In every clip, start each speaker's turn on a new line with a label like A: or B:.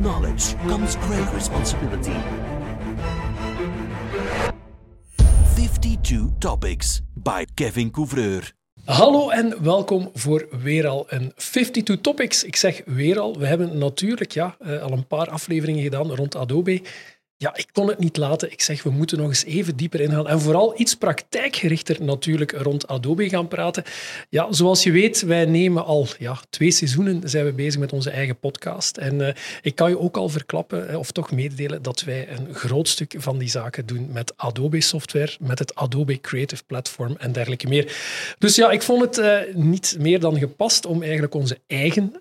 A: knowledge comes great responsibility. 52 Topics by Kevin Couvreur.
B: Hallo en welkom voor weer al een 52 Topics. Ik zeg weer al, we hebben natuurlijk ja, eh, al een paar afleveringen gedaan rond Adobe. Ja, ik kon het niet laten. Ik zeg, we moeten nog eens even dieper ingaan. En vooral iets praktijkgerichter natuurlijk rond Adobe gaan praten. Ja, zoals je weet, wij nemen al ja, twee seizoenen zijn we bezig met onze eigen podcast. En uh, ik kan je ook al verklappen, of toch mededelen, dat wij een groot stuk van die zaken doen met Adobe software, met het Adobe Creative Platform en dergelijke meer. Dus ja, ik vond het uh, niet meer dan gepast om eigenlijk onze eigen,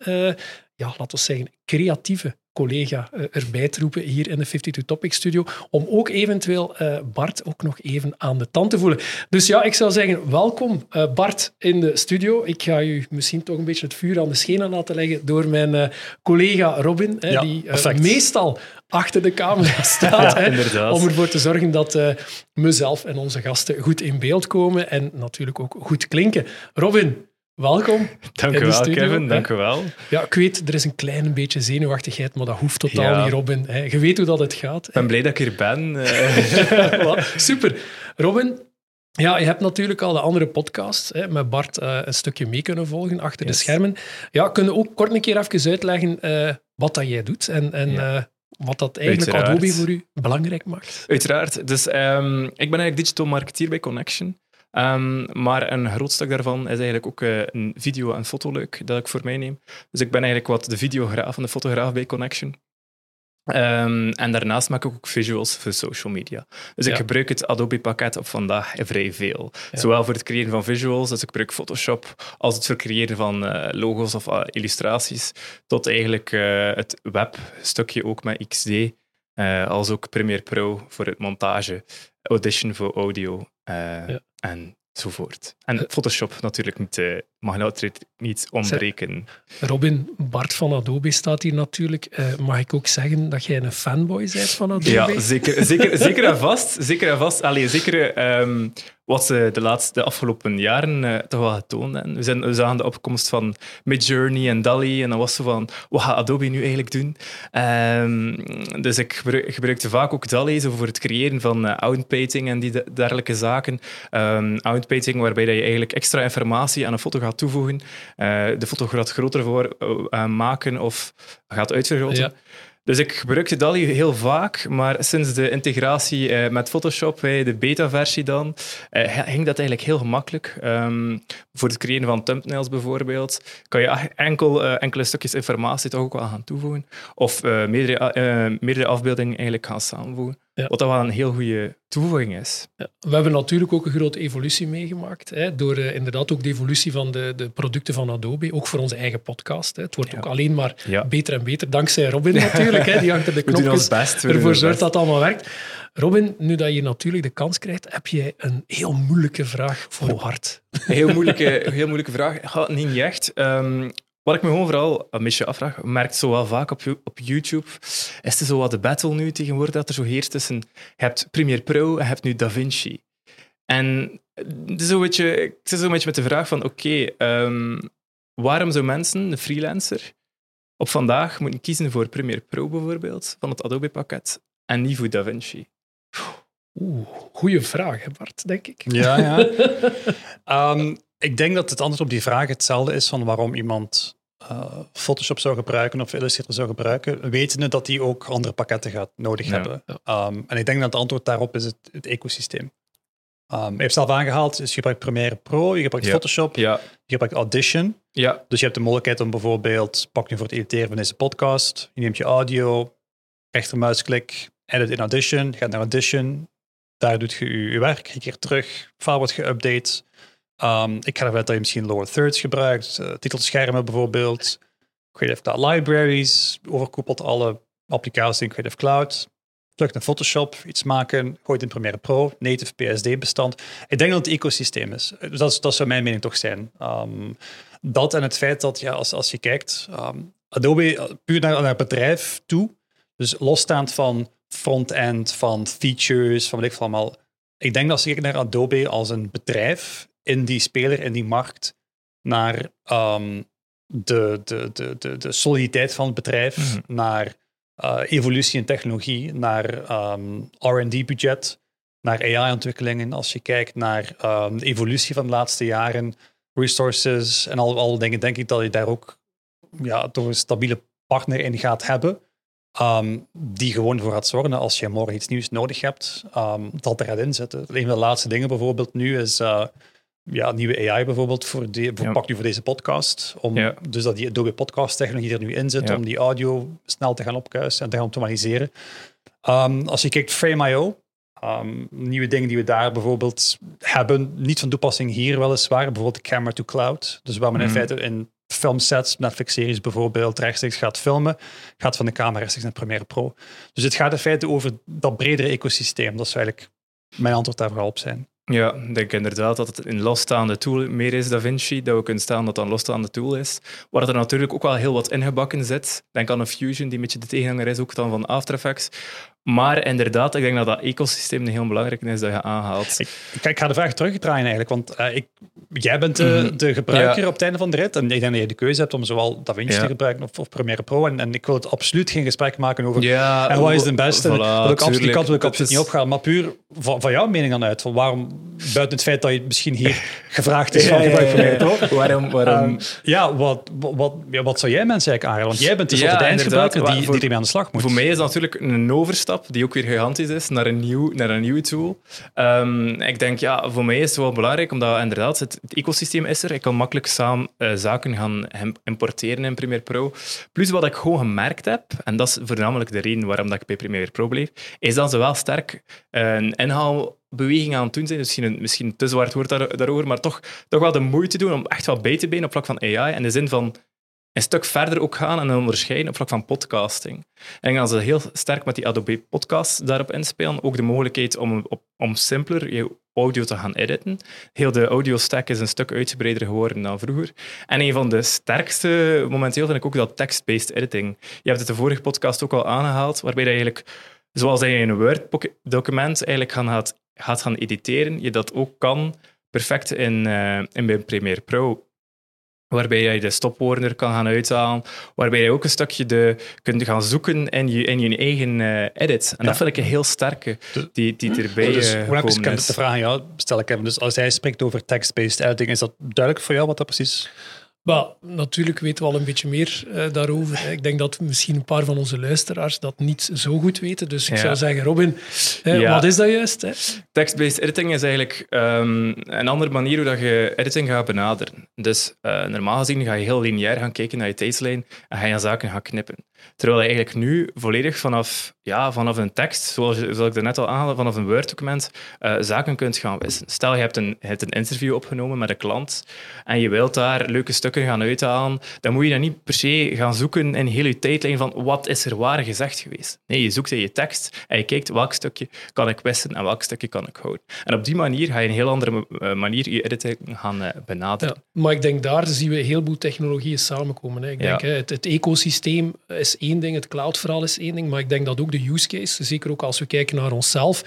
B: ja, laten we zeggen, creatieve collega uh, erbij te roepen hier in de 52 Topic Studio, om ook eventueel uh, Bart ook nog even aan de tand te voelen. Dus ja, ik zou zeggen, welkom uh, Bart in de studio. Ik ga u misschien toch een beetje het vuur aan de schenen laten leggen door mijn collega Robin,
C: ja,
B: die meestal achter de camera staat,
C: ja,
B: hè, om ervoor te zorgen dat mezelf en onze gasten goed in beeld komen en natuurlijk ook goed klinken. Robin, Welkom.
C: Dank u wel, Kevin. Dank u wel.
B: Ja, ik weet, er is een klein beetje zenuwachtigheid, maar dat hoeft totaal ja. niet, Robin. Je weet hoe dat het gaat.
C: Ik ben blij dat ik hier ben.
B: Super. Robin, ja, je hebt natuurlijk al de andere podcast hè, met Bart uh, een stukje mee kunnen volgen achter yes. de schermen. Ja, kunnen ook kort een keer even uitleggen uh, wat dat jij doet en, en ja. uh, wat dat eigenlijk
C: Uiteraard.
B: Adobe voor u belangrijk maakt?
C: Uiteraard. Dus um, ik ben eigenlijk digital marketeer bij Connection. Um, maar een groot stuk daarvan is eigenlijk ook uh, een video- en fotoleuk dat ik voor mij neem. Dus ik ben eigenlijk wat de videograaf en de fotograaf bij Connection. Um, en daarnaast maak ik ook visuals voor social media. Dus ja. ik gebruik het Adobe-pakket op vandaag vrij veel. Ja. Zowel voor het creëren van visuals, dus ik gebruik Photoshop, als het voor het creëren van uh, logos of uh, illustraties, tot eigenlijk uh, het webstukje ook met XD, als ook Premiere Pro voor het montage, Audition voor audio ja. en enzovoort. En Photoshop natuurlijk niet, uh, mag natuurlijk niet ontbreken.
B: Robin, Bart van Adobe staat hier natuurlijk. Uh, mag ik ook zeggen dat jij een fanboy bent van Adobe?
C: Ja, zeker, zeker, zeker en vast. Zeker en vast. Allee, zeker um, wat ze de laatste afgelopen jaren uh, toch wel getoond hebben. We, zijn, we zagen de opkomst van Midjourney en DALI en dan was zo van, wat gaat Adobe nu eigenlijk doen? Um, dus ik gebruik, gebruikte vaak ook DALI voor het creëren van uh, outpainting en die de, dergelijke zaken. Um, outpainting waarbij dat je eigenlijk extra informatie aan een foto gaat toevoegen, uh, de foto gaat groter voor maken of gaat uitvergroten. Dus ik gebruikte DALI heel vaak, maar sinds de integratie uh, met Photoshop, uh, de beta-versie dan, uh, ging dat eigenlijk heel gemakkelijk. Um, voor het creëren van thumbnails bijvoorbeeld, kan je enkel, enkele stukjes informatie toch ook wel gaan toevoegen. Of meerdere, meerdere afbeeldingen eigenlijk gaan samenvoegen. Ja. Wat dat wel een heel goede toevoeging is.
B: Ja. We hebben natuurlijk ook een grote evolutie meegemaakt. Hè, door uh, inderdaad ook de evolutie van de, de producten van Adobe. Ook voor onze eigen podcast. Hè. Het wordt ja. ook alleen maar beter en beter. Dankzij Robin natuurlijk, hè, die achter de knopjes
C: best,
B: ervoor zorgt dat het allemaal werkt. Robin, nu dat je natuurlijk de kans krijgt, heb jij een heel moeilijke vraag voor oh. hart.
C: Een heel moeilijke, heel moeilijke vraag. Niet echt. Um, wat ik me gewoon vooral een beetje afvraag, merkt zo wel vaak op, op YouTube, is er zo wat de battle nu tegenwoordig dat er zo heerst tussen, je hebt Premiere Pro en je hebt nu DaVinci. En het is zo een beetje, ik zit zo een beetje met de vraag van, oké, okay, um, waarom zou mensen, een freelancer, op vandaag moeten kiezen voor Premiere Pro bijvoorbeeld, van het Adobe-pakket, en niet voor DaVinci?
B: Oeh, goeie vraag, hè Bart, denk ik.
D: Ja, ja. um, ik denk dat het antwoord op die vraag hetzelfde is van waarom iemand uh, Photoshop zou gebruiken of Illustrator zou gebruiken, wetende dat die ook andere pakketten gaat nodig ja, hebben. Um, en ik denk dat het antwoord daarop is het, het ecosysteem. Um, je hebt zelf aangehaald, dus je gebruikt Premiere Pro, je gebruikt
C: ja.
D: Photoshop,
C: ja.
D: je gebruikt Audition.
C: Ja.
D: Dus je hebt de mogelijkheid om bijvoorbeeld, pak nu voor het editeren van deze podcast, je neemt je audio, rechtermuisklik, edit in Audition, gaat naar Audition, daar doet je je, je werk, je keert terug, file wordt geüpdate. Um, ik ga ervan uit dat je misschien lower thirds gebruikt, uh, titelschermen bijvoorbeeld, Creative Cloud Libraries, overkoepelt alle applicaties in Creative Cloud. Terug naar Photoshop, iets maken, gooit in Premiere Pro, native PSD-bestand. Ik denk dat het ecosysteem is. Dat, dat zou mijn mening toch zijn. Um, dat en het feit dat, ja, als, als je kijkt, um, Adobe puur naar, naar bedrijf toe, dus losstaand van front-end, van features, van wat ik van allemaal. Ik denk dat ze kijken naar Adobe als een bedrijf in die speler, in die markt, naar um, de, de, de, de, de soliditeit van het bedrijf, mm -hmm. naar eh, evolutie in technologie, naar ehm, R&D-budget, naar AI-ontwikkelingen. Als je kijkt naar ehm, de evolutie van de laatste jaren, resources en al, al dingen, denk ik dat je daar ook ja, toch een stabiele partner in gaat hebben. ehm, die gewoon voor gaat zorgen als je morgen iets nieuws nodig hebt, ehm, dat er gaat inzetten. Een van de laatste dingen bijvoorbeeld nu is eh, ja, nieuwe AI bijvoorbeeld voor, de, voor
C: Ja.
D: pak nu voor deze podcast. Om,
C: Ja.
D: Dus dat die Adobe podcast technologie er nu in zit
C: Ja.
D: om die audio snel te gaan opkuisen en te gaan optimaliseren. Ehm, als je kijkt Frame.io, ehm, nieuwe dingen die we daar bijvoorbeeld hebben, niet van toepassing hier weliswaar, bijvoorbeeld de camera to cloud. Dus waar men in
C: Mhm.
D: feite in filmsets, Netflix-series bijvoorbeeld, rechtstreeks gaat filmen, gaat van de camera rechtstreeks naar Premiere Pro. Dus het gaat in feite over dat bredere ecosysteem. Dat zou eigenlijk mijn antwoord daar vooral op zijn.
C: Ja, ik denk inderdaad dat het een losstaande tool meer is, DaVinci, dat we kunnen stellen dat dat een losstaande tool is. Waar er natuurlijk ook wel heel wat ingebakken zit. Denk aan een Fusion, die een beetje de tegenhanger is ook dan van After Effects. Maar inderdaad, ik denk dat dat ecosysteem een heel belangrijk is dat je aanhaalt.
D: Ik, ik ga de vraag terugdraaien eigenlijk, want eh, ik, jij bent de,
C: Mhm.
D: de gebruiker
C: Ja.
D: op het einde van de rit en ik denk dat je de keuze hebt om zowel DaVinci
C: Ja.
D: te gebruiken of, of Premiere Pro. En, en ik wil het absoluut geen gesprek maken over
C: Ja,
D: en wat is de beste.
C: Voilà,
D: dat wil ik absoluut, die kant wil ik absoluut niet opgaan, maar puur van, van jouw mening dan uit. Van waarom, buiten het feit dat je misschien hier gevraagd is van gebruik Premiere. Pro.
C: Waarom, waarom
D: Ehm, ja, wat, wat, wat zou jij mensen eigenlijk aanraden? Want jij bent dus de eindgebruiker die, die ermee aan de slag moet.
C: Voor mij is dat natuurlijk een overstap die ook weer gigantisch is naar een, nieuw, naar een nieuwe tool. Ehm, ik denk, ja, voor mij is het wel belangrijk, omdat inderdaad het, het ecosysteem is er. Ik kan makkelijk samen eh, zaken gaan importeren in Premiere Pro. Plus wat ik gewoon gemerkt heb, en dat is voornamelijk de reden waarom dat ik bij Premiere Pro bleef, is dat ze wel sterk eh, een inhaalbeweging aan het doen zijn. Misschien een, misschien te zwart woord daar, daarover, maar toch, toch wel de moeite doen om echt wat bij te benen op vlak van AI. In de zin van een stuk verder ook gaan en onderscheiden op vlak van podcasting. En dan ze heel sterk met die Adobe Podcast daarop inspelen. Ook de mogelijkheid om, op, om simpeler je audio te gaan editen. Heel de audio stack is een stuk uitgebreider geworden dan vroeger. En een van de sterkste momenteel vind ik ook dat text-based editing. Je hebt het de vorige podcast ook al aangehaald, waarbij je eigenlijk, zoals je in een Word-document eigenlijk gaan, gaat, gaat gaan editeren, je dat ook kan perfect in, eh, in Premiere Pro waarbij je de stopwoorden kan gaan uithalen, waarbij je ook een stukje de, kunt gaan zoeken in je, in je eigen eh, edit. En
D: Ja.
C: dat vind ik een heel sterke, die, die erbij
D: dus
C: eh,
D: hoe heb ik
C: gekomen
D: de
C: is.
D: vraag aan jou stel ik hem. Dus als hij spreekt over text-based editing, is dat duidelijk voor jou wat dat precies
B: Natuurlijk weten we al een beetje meer eh, daarover. Ik denk dat misschien een paar van onze luisteraars dat niet zo goed weten. Dus ik
C: Ja.
B: zou zeggen, Robin,
C: Ja.
B: wat is dat juist? Hè?
C: Text-based editing is eigenlijk ehm, een andere manier hoe dat je editing gaat benaderen. Dus eh, normaal gezien ga je heel lineair gaan kijken naar je tijdslijn en ga je zaken gaan knippen. Terwijl je eigenlijk nu volledig vanaf, ja, vanaf een tekst, zoals, zoals ik daarnet al aangaf, vanaf een Word-document, eh, zaken kunt gaan wissen. Stel, je hebt, een, je hebt een interview opgenomen met een klant en je wilt daar leuke stukken gaan uithalen, dan moet je dan niet per se gaan zoeken in heel je tijdlijn van wat is er waar gezegd geweest. Nee, je zoekt in je tekst en je kijkt welk stukje kan ik wissen en welk stukje kan ik houden. En op die manier ga je een heel andere eh, manier je editing gaan eh, benaderen.
B: Ja, maar ik denk daar zien we een heleboel technologieën samenkomen. Hè. Ik denk,
C: Ja.
B: hè, het, het ecosysteem is één ding, het cloud-verhaal is één ding, maar ik denk dat ook de use case, zeker ook als we kijken naar onszelf,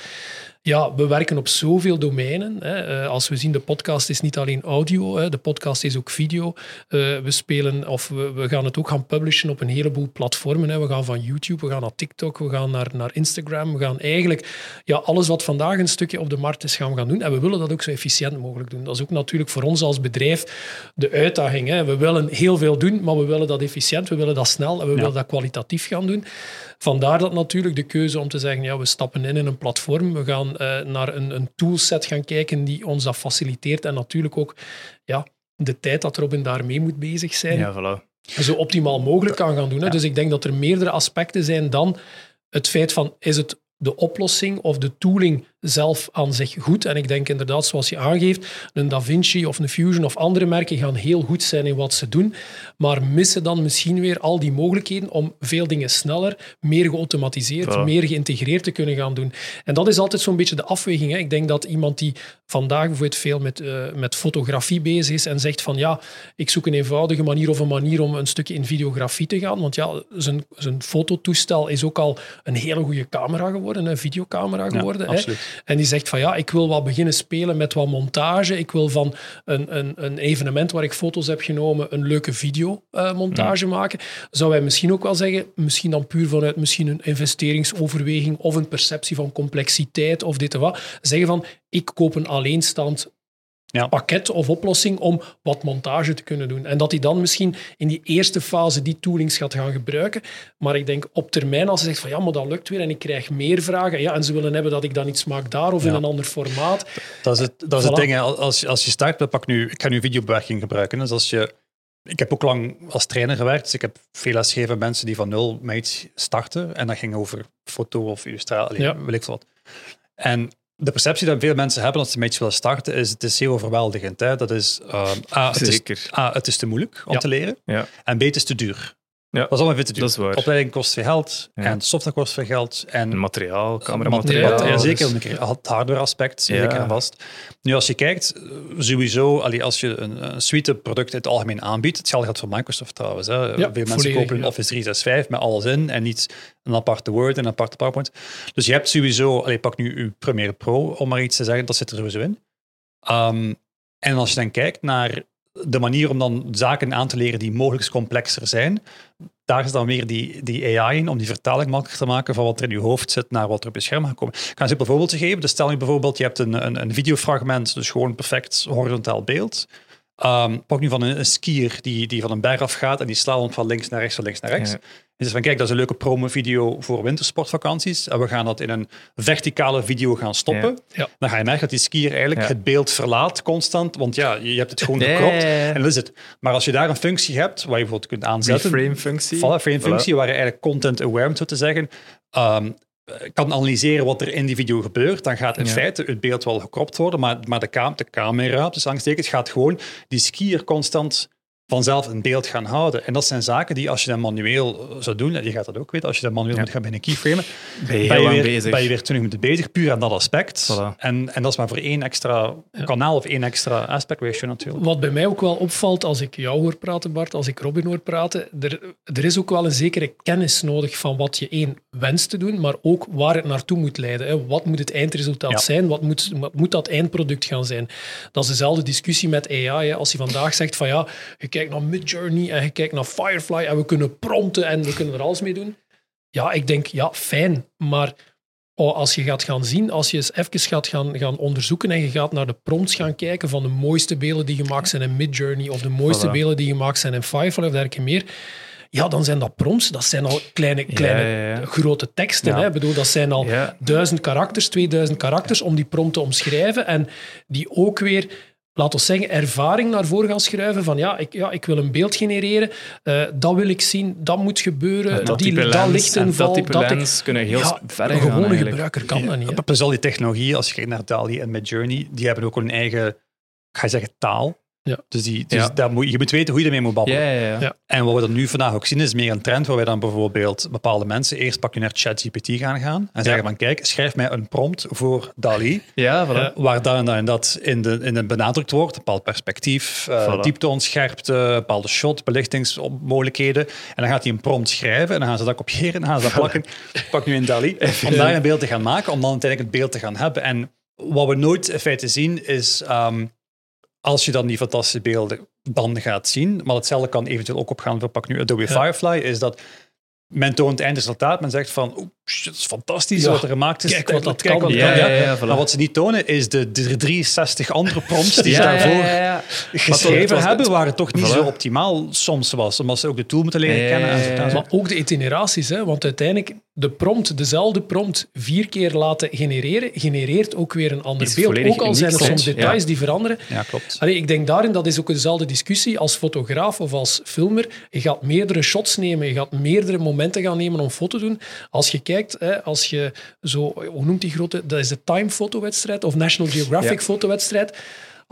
B: ja, we werken op zoveel domeinen. Hè. Eh, als we zien, de podcast is niet alleen audio, hè. de podcast is ook video. Eh, we spelen, of we, we gaan het ook gaan publishen op een heleboel platformen. Hè. We gaan van YouTube, we gaan naar TikTok, we gaan naar, naar Instagram. We gaan eigenlijk ja, alles wat vandaag een stukje op de markt is, gaan we gaan doen. En we willen dat ook zo efficiënt mogelijk doen. Dat is ook natuurlijk voor ons als bedrijf de uitdaging. Hè. We willen heel veel doen, maar we willen dat efficiënt, we willen dat snel en we willen dat kwalitatief gaan doen. Vandaar dat natuurlijk de keuze om te zeggen, ja, we stappen in in een platform, we gaan eh, naar een, een toolset gaan kijken die ons dat faciliteert en natuurlijk ook ja, de tijd dat Robin daarmee moet bezig zijn,
C: Ja, voilà.
B: zo optimaal mogelijk kan gaan doen. Hè. Dus ik denk dat er meerdere aspecten zijn dan het feit van, is het de oplossing of de tooling zelf aan zich goed? En ik denk inderdaad, zoals je aangeeft, een DaVinci of een Fusion of andere merken gaan heel goed zijn in wat ze doen, maar missen dan misschien weer al die mogelijkheden om veel dingen sneller, meer geautomatiseerd,
C: Ja.
B: meer geïntegreerd te kunnen gaan doen. En dat is altijd zo'n beetje de afweging. Hè. Ik denk dat iemand die vandaag bijvoorbeeld veel met, eh, met fotografie bezig is en zegt van ja, ik zoek een eenvoudige manier of een manier om een stukje in videografie te gaan, want ja, zijn, zijn fototoestel is ook al een hele goede camera geworden, een videocamera geworden. hè. En die zegt van ja, ik wil wat beginnen spelen met wat montage. Ik wil van een, een, een evenement waar ik foto's heb genomen een leuke videomontage maken. Zou hij misschien ook wel zeggen, misschien dan puur vanuit misschien een investeringsoverweging of een perceptie van complexiteit of dit en wat. Zeggen van, ik koop een alleenstaand
D: Ja.
B: pakket of oplossing om wat montage te kunnen doen. En dat hij dan misschien in die eerste fase die toolings gaat gaan gebruiken. Maar ik denk op termijn, als hij zegt van ja, maar dat lukt weer en ik krijg meer vragen. Ja, en ze willen hebben dat ik dan iets maak daar of in een ander formaat.
D: Dat is het, dat is het ding. hè. Als, als je start, dan pak nu, ik ga nu videobewerking gebruiken. Dus als je, ik heb ook lang als trainer gewerkt, dus ik heb veel lesgegeven aan mensen die van nul met iets starten. En dat ging over foto of illustratie,
B: Ja.
D: weet ik veel wat. En de perceptie die veel mensen hebben als ze met iets willen starten, is het is heel overweldigend. Hè? Dat is, uh, A, het is,
C: Zeker.
D: A, het is te moeilijk om
B: Ja.
D: te leren.
C: Ja.
D: En B, het is te duur.
C: Ja.
D: Dat is allemaal veel te duur.
C: Dat is waar.
D: Opleiding kost veel geld
C: Ja.
D: en software kost veel geld. En
C: materiaal,
D: materiaal,
C: cameramateriaal.
D: ja,
B: dus-
D: zeker. Een keer Het hardware aspect,
C: Ja.
D: zeker en vast. Nu, als je kijkt, eh, sowieso, allee, als je een, een suite product in het algemeen aanbiedt, hetzelfde geldt voor Microsoft trouwens. Hè. Veel mensen
B: volledig,
D: kopen een
B: ja.
D: Office 365 met alles in en niet een aparte Word en een aparte PowerPoint. Dus je hebt sowieso, allee, pak nu uw Premiere Pro, om maar iets te zeggen, dat zit er sowieso in. Ehm, en als je dan kijkt naar de manier om dan zaken aan te leren die mogelijk complexer zijn, daar is dan weer die, die AI in om die vertaling makkelijker te maken van wat er in je hoofd zit naar wat er op je scherm gaat komen. Ik ga een simpel voorbeeld geven. Dus stel je bijvoorbeeld, je hebt een, een, een videofragment, dus gewoon een perfect horizontaal beeld. Ehm, pak nu van een, een skier die, die van een berg af gaat en die slaat van links naar rechts, van links naar rechts.
C: Ja.
D: En dus van kijk, dat is een leuke promo-video voor wintersportvakanties. En we gaan dat in een verticale video gaan stoppen.
C: Ja.
B: Ja.
D: Dan ga je merken dat die skier eigenlijk het beeld verlaat constant. Want ja, je hebt het gewoon gekropt. En dat is het. Maar als je daar een functie hebt, waar je bijvoorbeeld kunt aanzetten.
C: Reframe-functie.
D: Voilà, frame-functie,
C: Voilà.
D: waar je eigenlijk content-aware, om zo te zeggen, ehm, kan analyseren wat er in die video gebeurt, dan gaat in
C: Ja.
D: feite het beeld wel gekropt worden, maar, maar de, cam de camera, dus angstekens, gaat gewoon die skier constant vanzelf een beeld gaan houden. En dat zijn zaken die als je dat manueel eh, zou doen, en je gaat dat ook weten, als je dat manueel
C: Ja.
D: moet gaan binnen keyframen,
C: Ben je
D: ben weer,
C: bezig.
D: ben je weer 20 minuten bezig, puur aan dat aspect.
C: Voilà.
D: En, en dat is maar voor één extra kanaal of één extra aspect ratio natuurlijk.
B: Wat bij mij ook wel opvalt als ik jou hoor praten, Bart, als ik Robin hoor praten, er, er is ook wel een zekere kennis nodig van wat je één wenst te doen, maar ook waar het naartoe moet leiden. Hè. Wat moet het eindresultaat
D: Ja.
B: zijn? Wat moet, wat moet dat eindproduct gaan zijn? Dat is dezelfde discussie met AI. Hè. Als je vandaag zegt van ja, je kijkt naar Midjourney en je kijkt naar Firefly en we kunnen prompten en we kunnen er alles mee doen. Ja, ik denk, ja, fijn, maar Oh, als je gaat gaan zien, als je eens even gaat gaan, gaan onderzoeken en je gaat naar de prompts gaan kijken van de mooiste beelden die gemaakt zijn in Midjourney of de mooiste
C: Voilà.
B: beelden die gemaakt zijn in Firefly of dergelijke meer, ja, dan zijn dat prompts. Dat zijn al kleine, kleine
C: ja, ja.
B: grote teksten. Hè? Ik bedoel, dat zijn al duizend karakters, 2000 karakters om die prompt te omschrijven en die ook weer laten we zeggen, ervaring naar voren gaan schuiven van ja, ik, ja, ik wil een beeld genereren, eh, dat wil ik zien, dat moet gebeuren,
C: dat
B: die,
C: type
B: dat
C: lens en
B: lichtinval,
C: dat type
B: dat ik-
C: kunnen heel
B: ja,
C: ver
B: Een gewone
C: eigenlijk.
B: gebruiker kan dat niet. hè.
D: Plus al die technologieën, als je kijkt naar DALI en Midjourney, die hebben ook een eigen, ik ga zeggen, taal.
B: Ja.
D: Dus, die, dus
C: Ja.
D: daar moet, je moet weten hoe je ermee moet babbelen.
C: Ja, ja, ja.
B: Ja.
D: En wat we dan nu vandaag ook zien, is meer een trend waar wij dan bijvoorbeeld bepaalde mensen eerst pak je naar ChatGPT gaan gaan en zeggen van kijk, schrijf mij een prompt voor DALI,
C: Ja, voilà.
D: Waar dan en dat en dat in de, in de benadrukt wordt, een bepaald perspectief, eh
C: Voilà.
D: dieptoon, scherpte, bepaalde shot, belichtingsmogelijkheden. En dan gaat hij een prompt schrijven en dan gaan ze dat kopiëren en dan gaan ze dat plakken. pak nu in DALI, om daar een beeld te gaan maken, om dan uiteindelijk het beeld te gaan hebben. En wat we nooit in feite zien is, ehm, als je dan die fantastische beelden dan gaat zien, maar hetzelfde kan eventueel ook opgaan voor pak nu Adobe Firefly, is dat men toont het eindresultaat, men zegt van, oeh, shit, dat is fantastisch
B: Ja,
D: wat er gemaakt is.
B: kijk wat dat
D: Kijk
B: kan.
D: wat
C: Ja,
D: kan,
C: ja, ja, voilà.
D: Maar wat ze niet tonen, is de, de 63 andere prompts die ze daarvoor
C: ja, ja.
D: geschreven
C: was-
D: hebben, waar het toch niet
C: Voilà.
D: zo optimaal soms was, omdat ze ook de tool moeten leren
C: Ja,
D: kennen.
C: ja,
D: En.
B: Maar ook de itineraties, hè? want uiteindelijk de prompt, dezelfde prompt, vier keer laten genereren, genereert ook weer een ander beeld. Ook al zijn er soms details
C: Ja.
B: die veranderen.
D: Ja, klopt.
B: Allee, ik denk daarin, dat is ook dezelfde discussie als fotograaf of als filmer. Je gaat meerdere shots nemen, je gaat meerdere momenten gaan nemen om foto te doen. Als je kijkt, hè, als je zo, hoe noemt die grote, dat is de Time fotowedstrijd of National Geographic
C: Ja.
B: fotowedstrijd.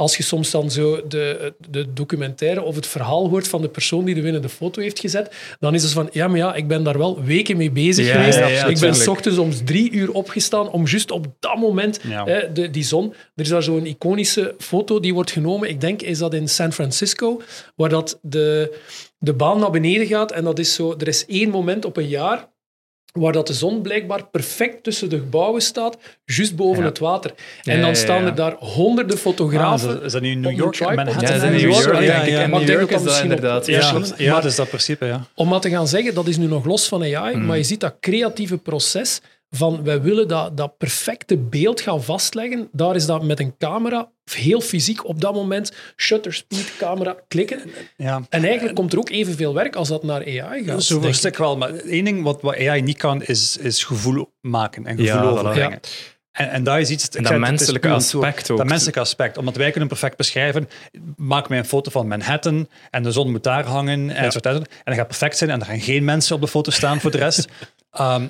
B: Als je soms dan zo de, de documentaire of het verhaal hoort van de persoon die de winnende foto heeft gezet, dan is het van, ja, maar ja, ik ben daar wel weken mee bezig
C: Ja,
B: geweest.
C: ja, ja,
B: ik ben s ochtends om drie uur opgestaan om juist op dat moment hè, de, die zon. Er is daar zo'n iconische foto die wordt genomen. Ik denk, is dat in San Francisco, waar dat de, de baan naar beneden gaat. En dat is zo, er is één moment op een jaar waar dat de zon blijkbaar perfect tussen de gebouwen staat, juist boven
C: Ja.
B: het water.
C: Ja,
B: En dan staan
C: ja.
B: er daar honderden fotografen.
D: Ah, is, dat, nu New York?
C: Ja, dat is in
B: New York,
C: denk ik.
D: ja.
C: En
B: Maar ik
C: New
B: denk
C: York
B: dat misschien
C: inderdaad.
B: ja,
D: dat is dat principe, ja.
B: Om maar te gaan zeggen, dat is nu nog los van AI,
C: Mm.
B: maar je ziet dat creatieve proces van wij willen dat, dat perfecte beeld gaan vastleggen. Daar is dat met een camera heel fysiek op dat moment shutter speed, camera, klikken.
D: ja.
B: En eigenlijk komt er ook evenveel werk als dat naar AI gaat.
D: Zo een
B: ik.
D: stuk wel, maar één ding wat, wat AI niet kan, is, is gevoel maken en gevoel
C: Ja,
D: overbrengen. En, en dat is iets...
C: En dat menselijke aspect ook.
D: Dat menselijke aspect. Omdat wij kunnen perfect beschrijven, maak mij een foto van Manhattan en de zon moet daar hangen en, zo, en dat gaat perfect zijn en er gaan geen mensen op de foto staan voor de rest. Ehm,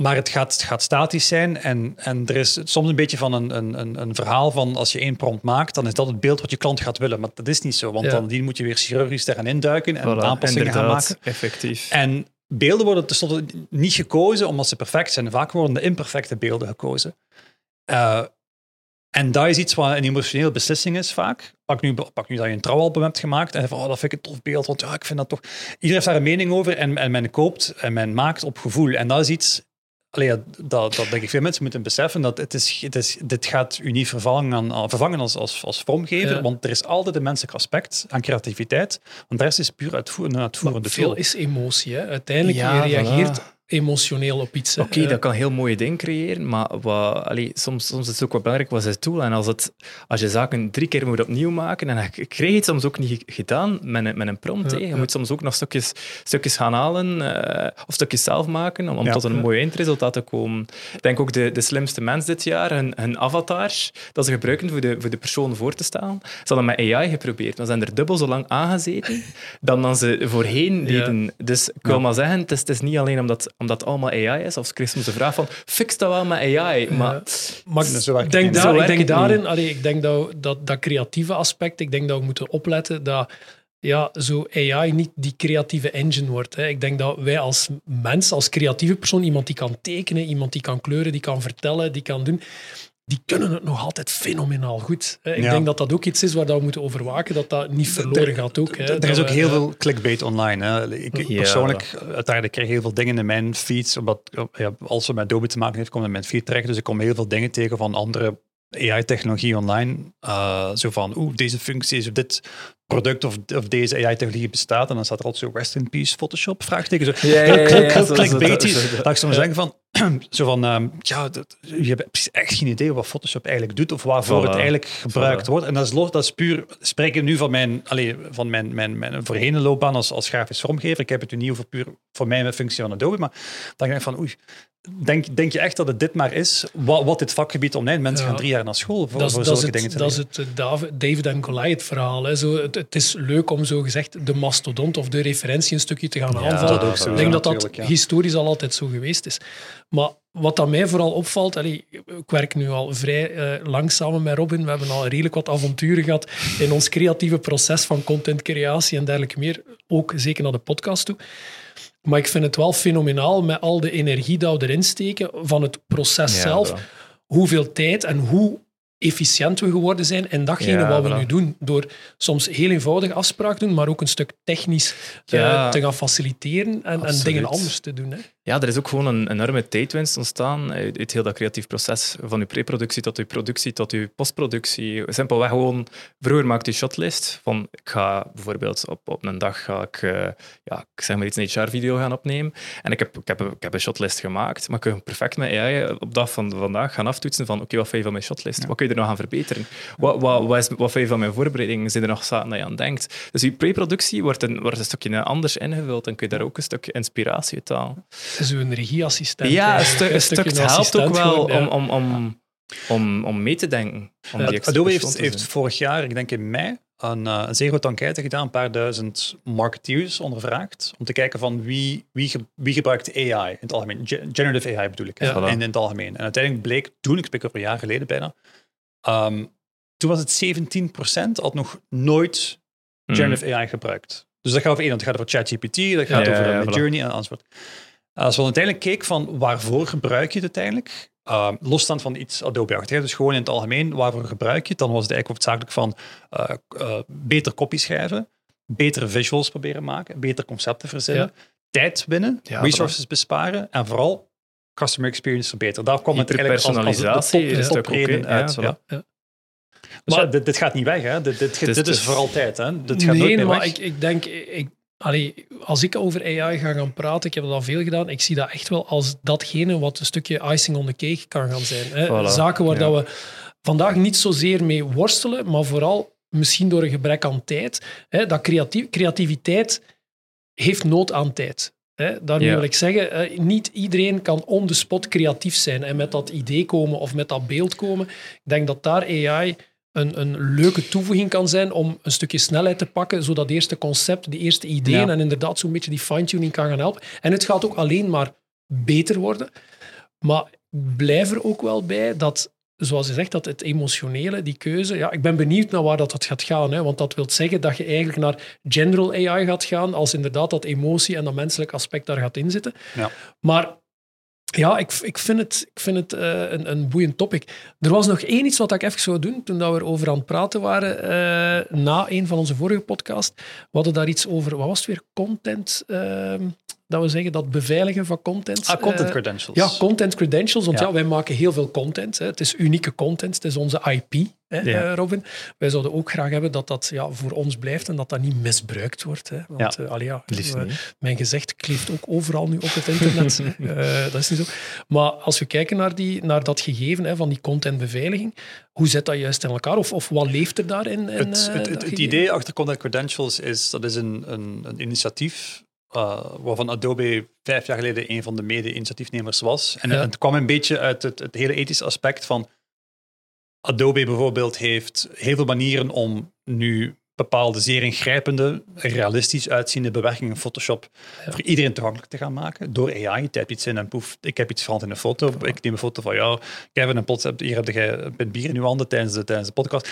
D: maar het gaat, het gaat statisch zijn en, en er is soms een beetje van een, een, een, verhaal van als je één prompt maakt, dan is dat het beeld wat je klant gaat willen. Maar dat is niet zo, want
B: Ja.
D: dan die moet je weer chirurgisch daaraan induiken en
C: Voilà,
D: aanpassingen gaan maken.
C: Effectief.
D: En beelden worden tenslotte niet gekozen omdat ze perfect zijn. Vaak worden de imperfecte beelden gekozen. Eh, en dat is iets wat een emotionele beslissing is vaak. Pak nu, pak nu dat je een trouwalbum hebt gemaakt en van, oh, dat vind ik een tof beeld, want ja, ik vind dat toch... Iedereen heeft daar een mening over en, en men koopt en men maakt op gevoel. En dat is iets... Allee, ja, dat, dat denk ik veel mensen moeten beseffen, dat het is, het is, dit gaat u niet vervangen, aan, vervangen als, als, als vormgever,
B: Ja.
D: want er is altijd een menselijk aspect aan creativiteit, want de rest is puur uitvoer, een uitvoerende
B: Veel is emotie. Hè. Uiteindelijk
C: Ja,
B: je reageert
C: voilà.
B: Emotioneel op iets.
C: Oké, dat kan heel mooie dingen creëren, maar wat, allee, soms, soms is het ook wat belangrijk wat is het. En als, het, als je zaken drie keer moet opnieuw maken, en ik je het soms ook niet gedaan met een, met een prompt.
B: Ja.
C: Je
B: ja.
C: moet soms ook nog stukjes, stukjes gaan halen eh, of stukjes zelf maken om, om
D: Ja.
C: tot een mooi eindresultaat te komen. Ik denk ook de, de slimste mens dit jaar, hun, hun avatars, dat ze gebruiken voor de, voor de persoon voor te staan, ze hadden met AI geprobeerd. Dan zijn er dubbel zo lang aangezeten dan, dan ze voorheen deden. Dus ik wil maar zeggen, het is, het is niet alleen omdat, omdat het allemaal AI is, kreeg soms de vraag van, fix dat wel met AI. Maar
B: ik denk, daar, ik denk daarin, allee, ik denk dat, dat dat creatieve aspect, ik denk dat we moeten opletten dat ja, zo AI niet die creatieve engine wordt. Hè. Ik denk dat wij als mens, als creatieve persoon, iemand die kan tekenen, iemand die kan kleuren, die kan vertellen, die kan doen, die kunnen het nog altijd fenomenaal goed. Ik
D: Ja.
B: denk dat dat ook iets is waar dat we moeten overwaken, dat dat niet verloren gaat ook. Hè.
D: Er is ook heel
B: ja.
D: veel clickbait online. Hè. Ik, ik
C: Ja,
D: persoonlijk, uiteindelijk krijg ik heel veel dingen in mijn feeds. Omdat, ja, als het met Adobe te maken heeft, komt het in mijn feed terecht. Dus ik kom heel veel dingen tegen van andere AI-technologie online. Eh, zo van, oeh, deze functie is op dit product of, of deze AI-technologie bestaat. En dan staat er altijd zo rest in peace Photoshop, vraagteken. Zo,
C: Ja, ja, ja, ja, zo- zo-
D: clickbaity.
C: zo- zo-
D: Dat ik zou zeggen van, zo van, ehm, ja, dat, je hebt precies echt geen idee wat Photoshop eigenlijk doet of waarvoor
C: Voilà.
D: het eigenlijk gebruikt
C: Voilà.
D: wordt. En dat is, los, dat is puur, spreek ik nu van mijn, allee, van mijn, mijn, mijn voorheen loopbaan als, als grafisch vormgever. Ik heb het nu niet over puur voor mij mijn functie van Adobe, maar dan denk ik van, oei, denk, denk je echt dat het dit maar is, wat, wat dit vakgebied omlijnt? Mensen
B: Ja.
D: gaan drie jaar naar school voor,
B: Dat is,
D: voor
B: dat
D: zulke
B: het,
D: dingen te
B: dat is
D: leren.
B: het eh, David, David en Goliath verhaal. Hè. Zo, het, het is leuk om zo gezegd de mastodont of de referentie een stukje te gaan aanvallen.
D: dat ook
B: ik denk dat dat historisch al altijd zo geweest is. Maar wat dat mij vooral opvalt, allee, ik werk nu al vrij eh, lang samen met Robin, we hebben al redelijk wat avonturen gehad in ons creatieve proces van contentcreatie en dergelijke meer, ook zeker naar de podcast toe. Maar ik vind het wel fenomenaal met al de energie dat we erin steken van het proces
C: Ja,
B: zelf hoeveel tijd en hoe efficiënt we geworden zijn in datgene
C: Ja,
B: wat we nu doen. Door soms heel eenvoudige afspraken doen, maar ook een stuk technisch
C: Ja.
B: te gaan faciliteren en, en dingen anders te doen. Hè.
C: Ja, er is ook gewoon een enorme tijdwinst ontstaan uit, uit heel dat creatief proces. Van uw preproductie tot uw productie tot uw postproductie. Simpelweg gewoon, vroeger maakte je shotlist van ik ga bijvoorbeeld op, op een dag ga ik, eh, ja, ik zeg maar iets, een HR-video gaan opnemen. En ik heb, ik, heb, ik heb een shotlist gemaakt, maar ik kan perfect met AI op dag van vandaag gaan aftoetsen van oké, wat vind je van mijn shotlist? Wat kun je er nog aan verbeteren? Wat, wat, wat, is, wat vind je van mijn voorbereiding? Zijn er nog zaken dat je aan denkt? Dus die preproductie wordt een, wordt een stukje anders ingevuld en kun je daar ook een stukje inspiratie uit halen.
B: Het is een regieassistent.
C: Ja, een
B: eigenlijk,
C: stuk, een stuk het helpt ook wel
B: gewoon, ja.
C: om, om, om, om, om mee te denken. Om
B: Ja,
C: die extra
D: Adobe heeft,
C: te
D: heeft
C: zijn.
D: vorig jaar, ik denk in mei, een, eh, een zeer grote enquête gedaan, een paar duizend marketeers ondervraagd, om te kijken van wie, wie, ge- wie gebruikt AI in het algemeen. Ge- Generative AI bedoel ik,
B: Ja.
C: Voilà.
D: in, in het algemeen. En uiteindelijk bleek, toen, ik spreek over een jaar geleden bijna, ehm, toen was het 17% had nog nooit
C: Mhm.
D: generative AI gebruikt. Dus dat gaat over één, dat gaat over ChatGPT, dat gaat
C: Ja,
D: over
C: ja, voilà.
D: Midjourney en enzovoort. Als we uiteindelijk keken van waarvoor gebruik je het uiteindelijk, uh, losstand van iets Adobe-achtig, dus gewoon in het algemeen, waarvoor gebruik je het, dan was het eigenlijk hoofdzakelijk van eh, eh, beter copy schrijven, betere visuals proberen maken, beter concepten verzinnen, tijd winnen,
C: Ja,
D: resources besparen en vooral customer experience verbeteren. Daar komt het eigenlijk als, als de- de top, de
C: is hè?
D: uit.
C: Ja.
D: Dus
B: Maar-
D: dit, dit gaat niet weg, hè? Dit, dit, dit, is
C: dus-
D: voor altijd. Hè? Dit gaat nooit meer
B: maar
D: weg.
B: ik, ik denk, ik, allee, als ik over AI ga gaan praten, ik heb dat al veel gedaan, ik zie dat echt wel als datgene wat een stukje icing on the cake kan gaan zijn. Hè.
C: Voilà,
B: Zaken waar
C: ja.
B: dat we vandaag niet zozeer mee worstelen, maar vooral misschien door een gebrek aan tijd. Hè, dat creatief, creativiteit heeft nood aan tijd. Hè. Daarmee
C: Ja.
B: wil ik zeggen, eh, niet iedereen kan on the spot creatief zijn en met dat idee komen of met dat beeld komen. Ik denk dat daar AI een, een leuke toevoeging kan zijn om een stukje snelheid te pakken, zodat het eerste concept, de eerste ideeën
D: Ja.
B: en inderdaad zo'n beetje die fine-tuning kan gaan helpen. En het gaat ook alleen maar beter worden. Maar ik blijf er ook wel bij dat, zoals je zegt, dat het emotionele, die keuze, ja, ik ben benieuwd naar waar dat, dat gaat gaan. Hè, want dat wil zeggen dat je eigenlijk naar general AI gaat gaan, als inderdaad dat emotie en dat menselijk aspect daar gaat inzitten.
D: Ja.
B: Maar ja, ik, ik vind het, ik vind het eh, een, een boeiend topic. Er was nog één iets wat ik even zou doen toen dat we erover aan het praten waren eh, na een van onze vorige podcasts. We hadden daar iets over, wat was het weer? Content. ehm, dat we zeggen dat beveiligen van content.
D: Ah, content
B: eh,
D: credentials.
B: ja, content credentials. Want ja.
D: Ja.
B: wij maken heel veel content. Hè. Het is unieke content. Het is onze IP, hè,
C: Ja.
B: eh, Robin. Wij zouden ook graag hebben dat dat ja, voor ons blijft en dat dat niet misbruikt wordt. Hè. Want
D: Ja.
B: eh, allee, ja, mijn gezicht kleeft ook overal nu op het internet. Dat is niet zo. Maar als we kijken naar, die, naar dat gegeven hè, van die contentbeveiliging, hoe zit dat juist in elkaar? Of, of wat leeft er daarin? in,
D: Het, het, het, het idee achter Content Credentials is, dat is een, een, een initiatief uh, waarvan Adobe vijf jaar geleden een van de mede-initiatiefnemers was. En
B: Ja.
D: het kwam een beetje uit het, het hele ethische aspect van Adobe bijvoorbeeld heeft heel veel manieren om nu bepaalde zeer ingrijpende, realistisch uitziende bewerkingen in Photoshop
B: Ja.
D: voor iedereen toegankelijk te gaan maken. Door AI, je typt iets in en poef, ik heb iets veranderd in een foto. Ik neem een foto van jou, Kevin, en plots heb, hier heb je een pint bier in je handen tijdens de, tijdens de podcast.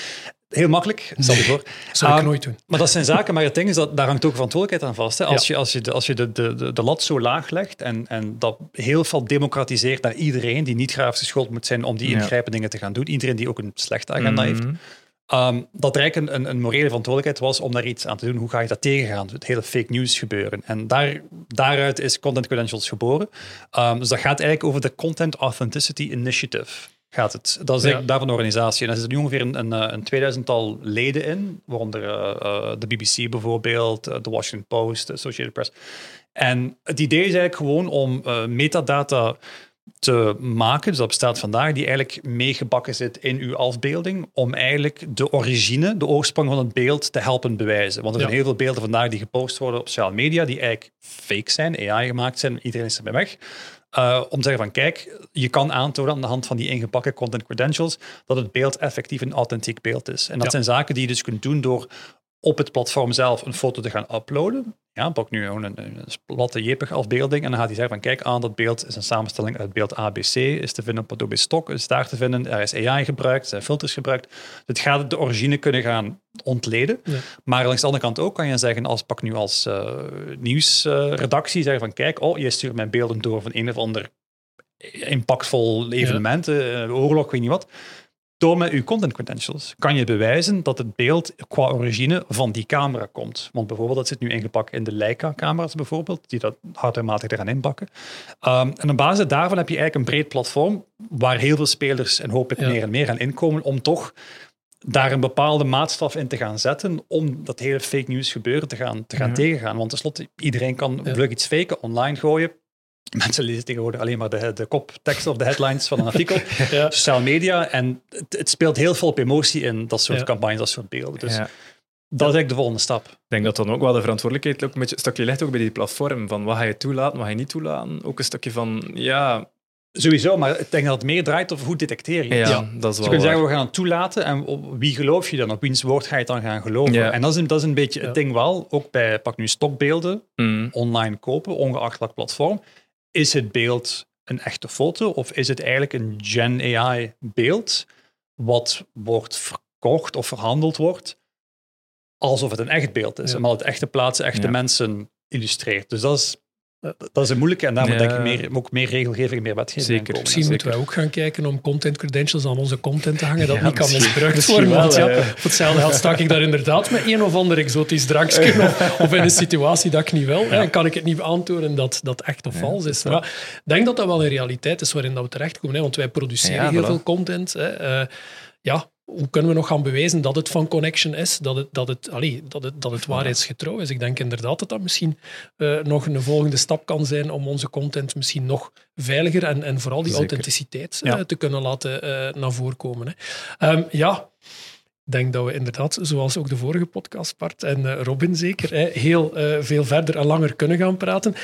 D: Heel makkelijk, stel je voor.
B: zou ik
D: Ah,
B: nooit doen.
D: Maar dat zijn zaken, maar het ding is dat daar hangt ook verantwoordelijkheid aan vast. Hè. Als, je, als je, de, als je de, de, de, de lat zo laag legt en, en dat heel veel democratiseert naar iedereen die niet grafisch geschoold moet zijn om die ingrijpende dingen te gaan doen, iedereen die ook een slechte agenda heeft,
C: Mhm.
D: Um, dat er eigenlijk een, een morele verantwoordelijkheid was om daar iets aan te doen. Hoe ga je dat tegengaan? Het hele fake news gebeuren. En daar, daaruit is Content Credentials geboren. Um, dus dat gaat eigenlijk over de Content Authenticity Initiative. Gaat het. Dat is
B: Ja.
D: daarvan een organisatie. En daar zitten nu ongeveer een, een, eh, een 2000-tal leden in, waaronder eh, eh, de BBC bijvoorbeeld, de Washington Post, de Associated Press. En het idee is eigenlijk gewoon om metadata te maken, dus dat bestaat vandaag, die eigenlijk meegebakken zit in uw afbeelding, om eigenlijk de origine, de oorsprong van het beeld te helpen bewijzen. Want er
B: Ja.
D: zijn heel veel beelden vandaag die gepost worden op sociale media, die eigenlijk fake zijn, AI gemaakt zijn, iedereen is ermee weg. Uh, om te zeggen van kijk, je kan aantonen aan de hand van die ingebakken content credentials dat het beeld effectief een authentiek beeld is. En dat
B: Ja.
D: zijn zaken die je dus kunt doen door op het platform zelf een foto te gaan uploaden. Ja, pak nu gewoon een, een platte JPEG afbeelding en dan gaat hij zeggen van kijk aan, dat beeld is een samenstelling uit beeld ABC, is te vinden op Adobe Stock, is daar te vinden, er is AI gebruikt, er zijn filters gebruikt. Het gaat de origine kunnen gaan ontleden.
B: Ja.
D: Maar langs de andere kant ook kan je zeggen, als pak nu als uh, nieuwsredactie, zeggen van kijk, oh, je stuurt mijn beelden door van een of ander impactvol evenement, ja. uh, oorlog, weet niet wat. Door met uw content credentials kan je bewijzen dat het beeld qua origine van die camera komt. Want bijvoorbeeld, dat zit nu ingepakt in de Leica-camera's bijvoorbeeld, die dat hardwarematig eraan inpakken. Um, en op basis daarvan heb je eigenlijk een breed platform waar heel veel spelers en hopelijk ja. meer en meer gaan inkomen om toch daar een bepaalde maatstaf in te gaan zetten om dat hele fake news gebeuren te gaan, te gaan ja. tegengaan. Want tenslotte, iedereen kan vlug iets faken, online gooien. Mensen lezen tegenwoordig alleen maar de, de koptekst of de headlines van een artikel. ja. Sociale media. En het, het, speelt heel veel op emotie in, dat soort ja. campagnes, dat soort beelden. Dus ja. dat is eigenlijk de volgende stap.
C: Ik denk dat dan ook wel de verantwoordelijkheid ook een, beetje, een stukje ligt ook bij die platform. Van wat ga je toelaten, wat ga je niet toelaten. Ook een stukje van, ja...
D: Sowieso, maar ik denk dat het meer draait over hoe detecteer je
C: ja, ja, dat is wel
D: dus je kunt zeggen, we gaan het toelaten en op wie geloof je dan? Op wiens woord ga je het dan gaan geloven? Ja. En dat is, een, dat is een beetje het ding wel, ook bij, pak nu stokbeelden, mm. online kopen, ongeacht welk platform is het beeld een echte foto of is het eigenlijk een Gen AI beeld wat wordt verkocht of verhandeld wordt alsof het een echt beeld is, ja. omdat het echte plaatsen, echte ja. mensen illustreert. Dus dat is Dat is een moeilijke en daarom
C: Ja.
D: denk ik meer, ook meer regelgeving, meer wetgeving
C: Zeker.
D: aankomen.
B: Misschien
C: zeker.
B: moeten wij ook gaan kijken om content credentials aan onze content te hangen, dat
C: Ja,
B: niet kan misbruikt worden. Want ja,
C: ja.
B: voor hetzelfde geld sta ik daar inderdaad met een of ander exotisch drankje of, of in een situatie dat ik niet wil. hè, En kan ik het niet aantonen dat dat echt of vals is. Maar ik denk dat dat wel een realiteit is waarin dat we terechtkomen. Hè, want wij produceren
C: Ja,
B: heel
C: voilà.
B: veel content. Hè. Eh, ja, hoe kunnen we nog gaan bewijzen dat het van Connection is, dat het, dat het, allee, dat het, dat het waarheidsgetrouw is? Ik denk inderdaad dat dat misschien eh, nog een volgende stap kan zijn om onze content misschien nog veiliger en, en vooral die
C: Zeker.
B: authenticiteit
D: Ja.
B: eh, te kunnen laten eh, naar voren komen. Hè. Ehm, ja, ik denk dat we inderdaad, zoals ook de vorige podcast, Bart en Robin zeker, heel veel verder en langer kunnen gaan praten.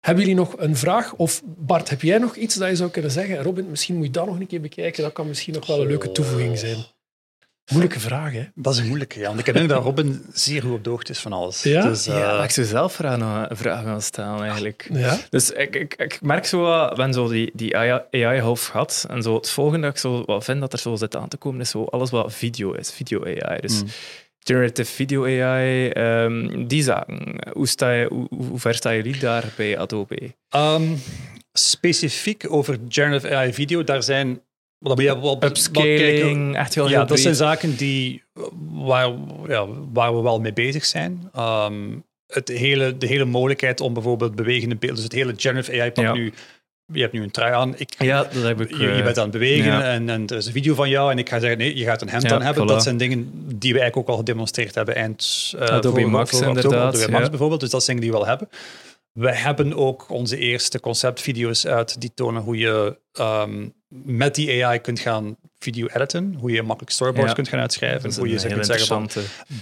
B: Hebben jullie nog een vraag? Of Bart, heb jij nog iets dat je zou kunnen zeggen? Robin, misschien moet je dat nog een keer bekijken. Dat kan misschien nog wel een leuke toevoeging zijn. Moeilijke vraag, hè?
D: Dat is een moeilijke, ja. Want ik denk dat Robin zeer goed op de hoogte is van alles.
B: Ja?
D: Dus, eh,
C: Ja, ik zou zelf vragen, een vraag gaan stellen eigenlijk.
B: Ja.
C: Dus ik, ik, ik merk zo wat, ben zo die, die AI half gehad. En zo het volgende dat ik zo wat vind dat er zo zit aan te komen, is zo alles wat video is, video AI. Dus
D: Mm.
C: Generative video AI, ehm, die zaken. Hoe, sta je, hoe, hoe ver staan jullie daar bij Adobe?
D: Ehm, specifiek over generative AI video, daar zijn... Wat je wel.
C: Upscaling, echt heel, heel
D: Ja, dat zijn zaken die, waar, ja, waar we wel mee bezig zijn. Ehm, het hele, de hele mogelijkheid om bijvoorbeeld bewegende beelden, dus het hele generative AI, pak
C: Ja.
D: nu, je hebt nu een trui aan, ik,
C: Ja, dat heb ik...
D: je, je
C: eh,
D: bent aan het bewegen
C: ja.
D: en, en er is een video van jou en ik ga zeggen, nee, je gaat een hemd
C: Ja,
D: aan hebben.
C: voilà.
D: Dat zijn dingen die we eigenlijk ook al gedemonstreerd hebben eind eh,
C: Adobe
D: voor-
C: Max,
D: voor
C: inderdaad,
D: Adobe Max bijvoorbeeld, dus dat zijn dingen die we wel hebben. We hebben ook onze eerste conceptvideo's uit die tonen hoe je ehm, met die AI kunt gaan video editen, hoe je makkelijk storyboards
C: Ja.
D: kunt gaan uitschrijven, hoe je ze kunt zeggen van,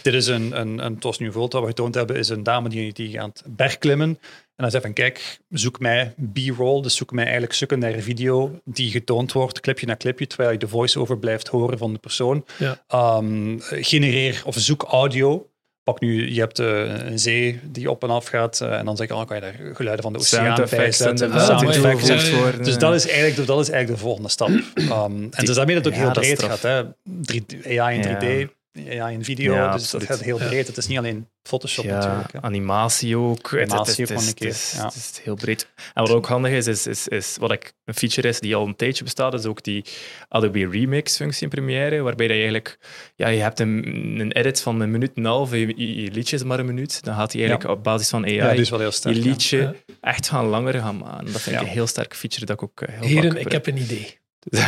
D: dit is een, een, een tos nu wat we getoond hebben, is een dame die, die aan het bergklimmen. En dan zei van, kijk, zoek mij B-roll, dus zoek mij eigenlijk secundaire video die getoond wordt, clipje na clipje, terwijl je de voice-over blijft horen van de persoon.
B: Ja.
D: Ehm, genereer of zoek audio. Pak nu, je hebt eh, een zee die op en af gaat eh, en dan zeg je, oh, kan je daar geluiden van de oceaan bij zetten. Dus-
C: worden.
D: Dus dat is, eigenlijk, dat is eigenlijk de volgende stap. Ehm, en dus daarmee dat het ook
C: Ja,
D: heel breed gaat. Hè. 3D AI in
C: Ja.
D: 3D, AI in video,
C: Ja,
D: dus
C: absoluut.
D: dat gaat heel
B: Ja.
D: breed. Het is niet alleen Photoshop
C: Ja,
D: natuurlijk. Hè.
C: animatie ook. Het-
D: Animatie
C: het,
D: ook
C: het, is-
D: ja.
C: het is heel breed. En wat ook handig is, is, is, is wat ik, een feature is die al een tijdje bestaat, is ook die Adobe Remix functie in Premiere, waarbij dat je eigenlijk, ja, je hebt een, een edit van een minuut en een half, je, je, je liedje is maar een minuut, dan gaat hij eigenlijk op basis van AI
D: Ja, is wel heel sterk.
C: je
D: ja.
C: liedje
B: Ja.
C: echt gaan langer gaan maken. Dat vind ik
D: Ja.
C: een heel sterk feature dat ik ook eh, heel
B: Heren, ik heb een idee. Ik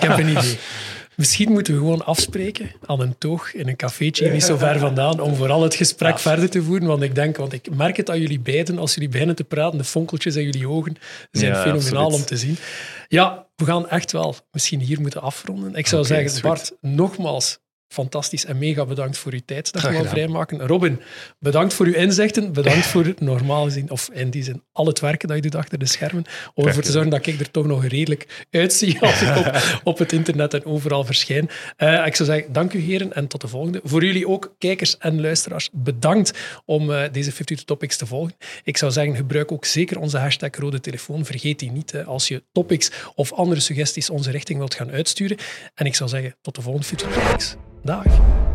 B: heb een idee. Misschien moeten we gewoon afspreken aan een toog in een cafeetje niet zo ver vandaan om vooral het gesprek
D: Ja.
B: verder te voeren. Want ik denk, want ik merk het aan jullie beiden, als jullie beginnen te praten, de fonkeltjes in jullie ogen zijn
C: Ja,
B: fenomenaal
C: absoluut.
B: om te zien. Ja, we gaan echt wel misschien hier moeten afronden. Ik zou zeggen. Bart, nogmaals fantastisch en mega bedankt voor uw tijd dat
D: gedaan.
B: vrijmaken. Robin, bedankt voor uw inzichten. Bedankt voor het normaal gezien, of in die zin, al het werken dat je doet achter de schermen. Om ervoor te zorgen dat ik er toch nog redelijk uitzie als ik op, op het internet en overal verschijn. Eh, ik zou zeggen, dank u heren en tot de volgende. Voor jullie ook, kijkers en luisteraars, bedankt om eh, deze 52 Topics te volgen. Ik zou zeggen, gebruik ook zeker onze hashtag rode telefoon. Vergeet die niet hè, als je topics of andere suggesties onze richting wilt gaan uitsturen. En ik zou zeggen, tot de volgende 52 Topics. Dag.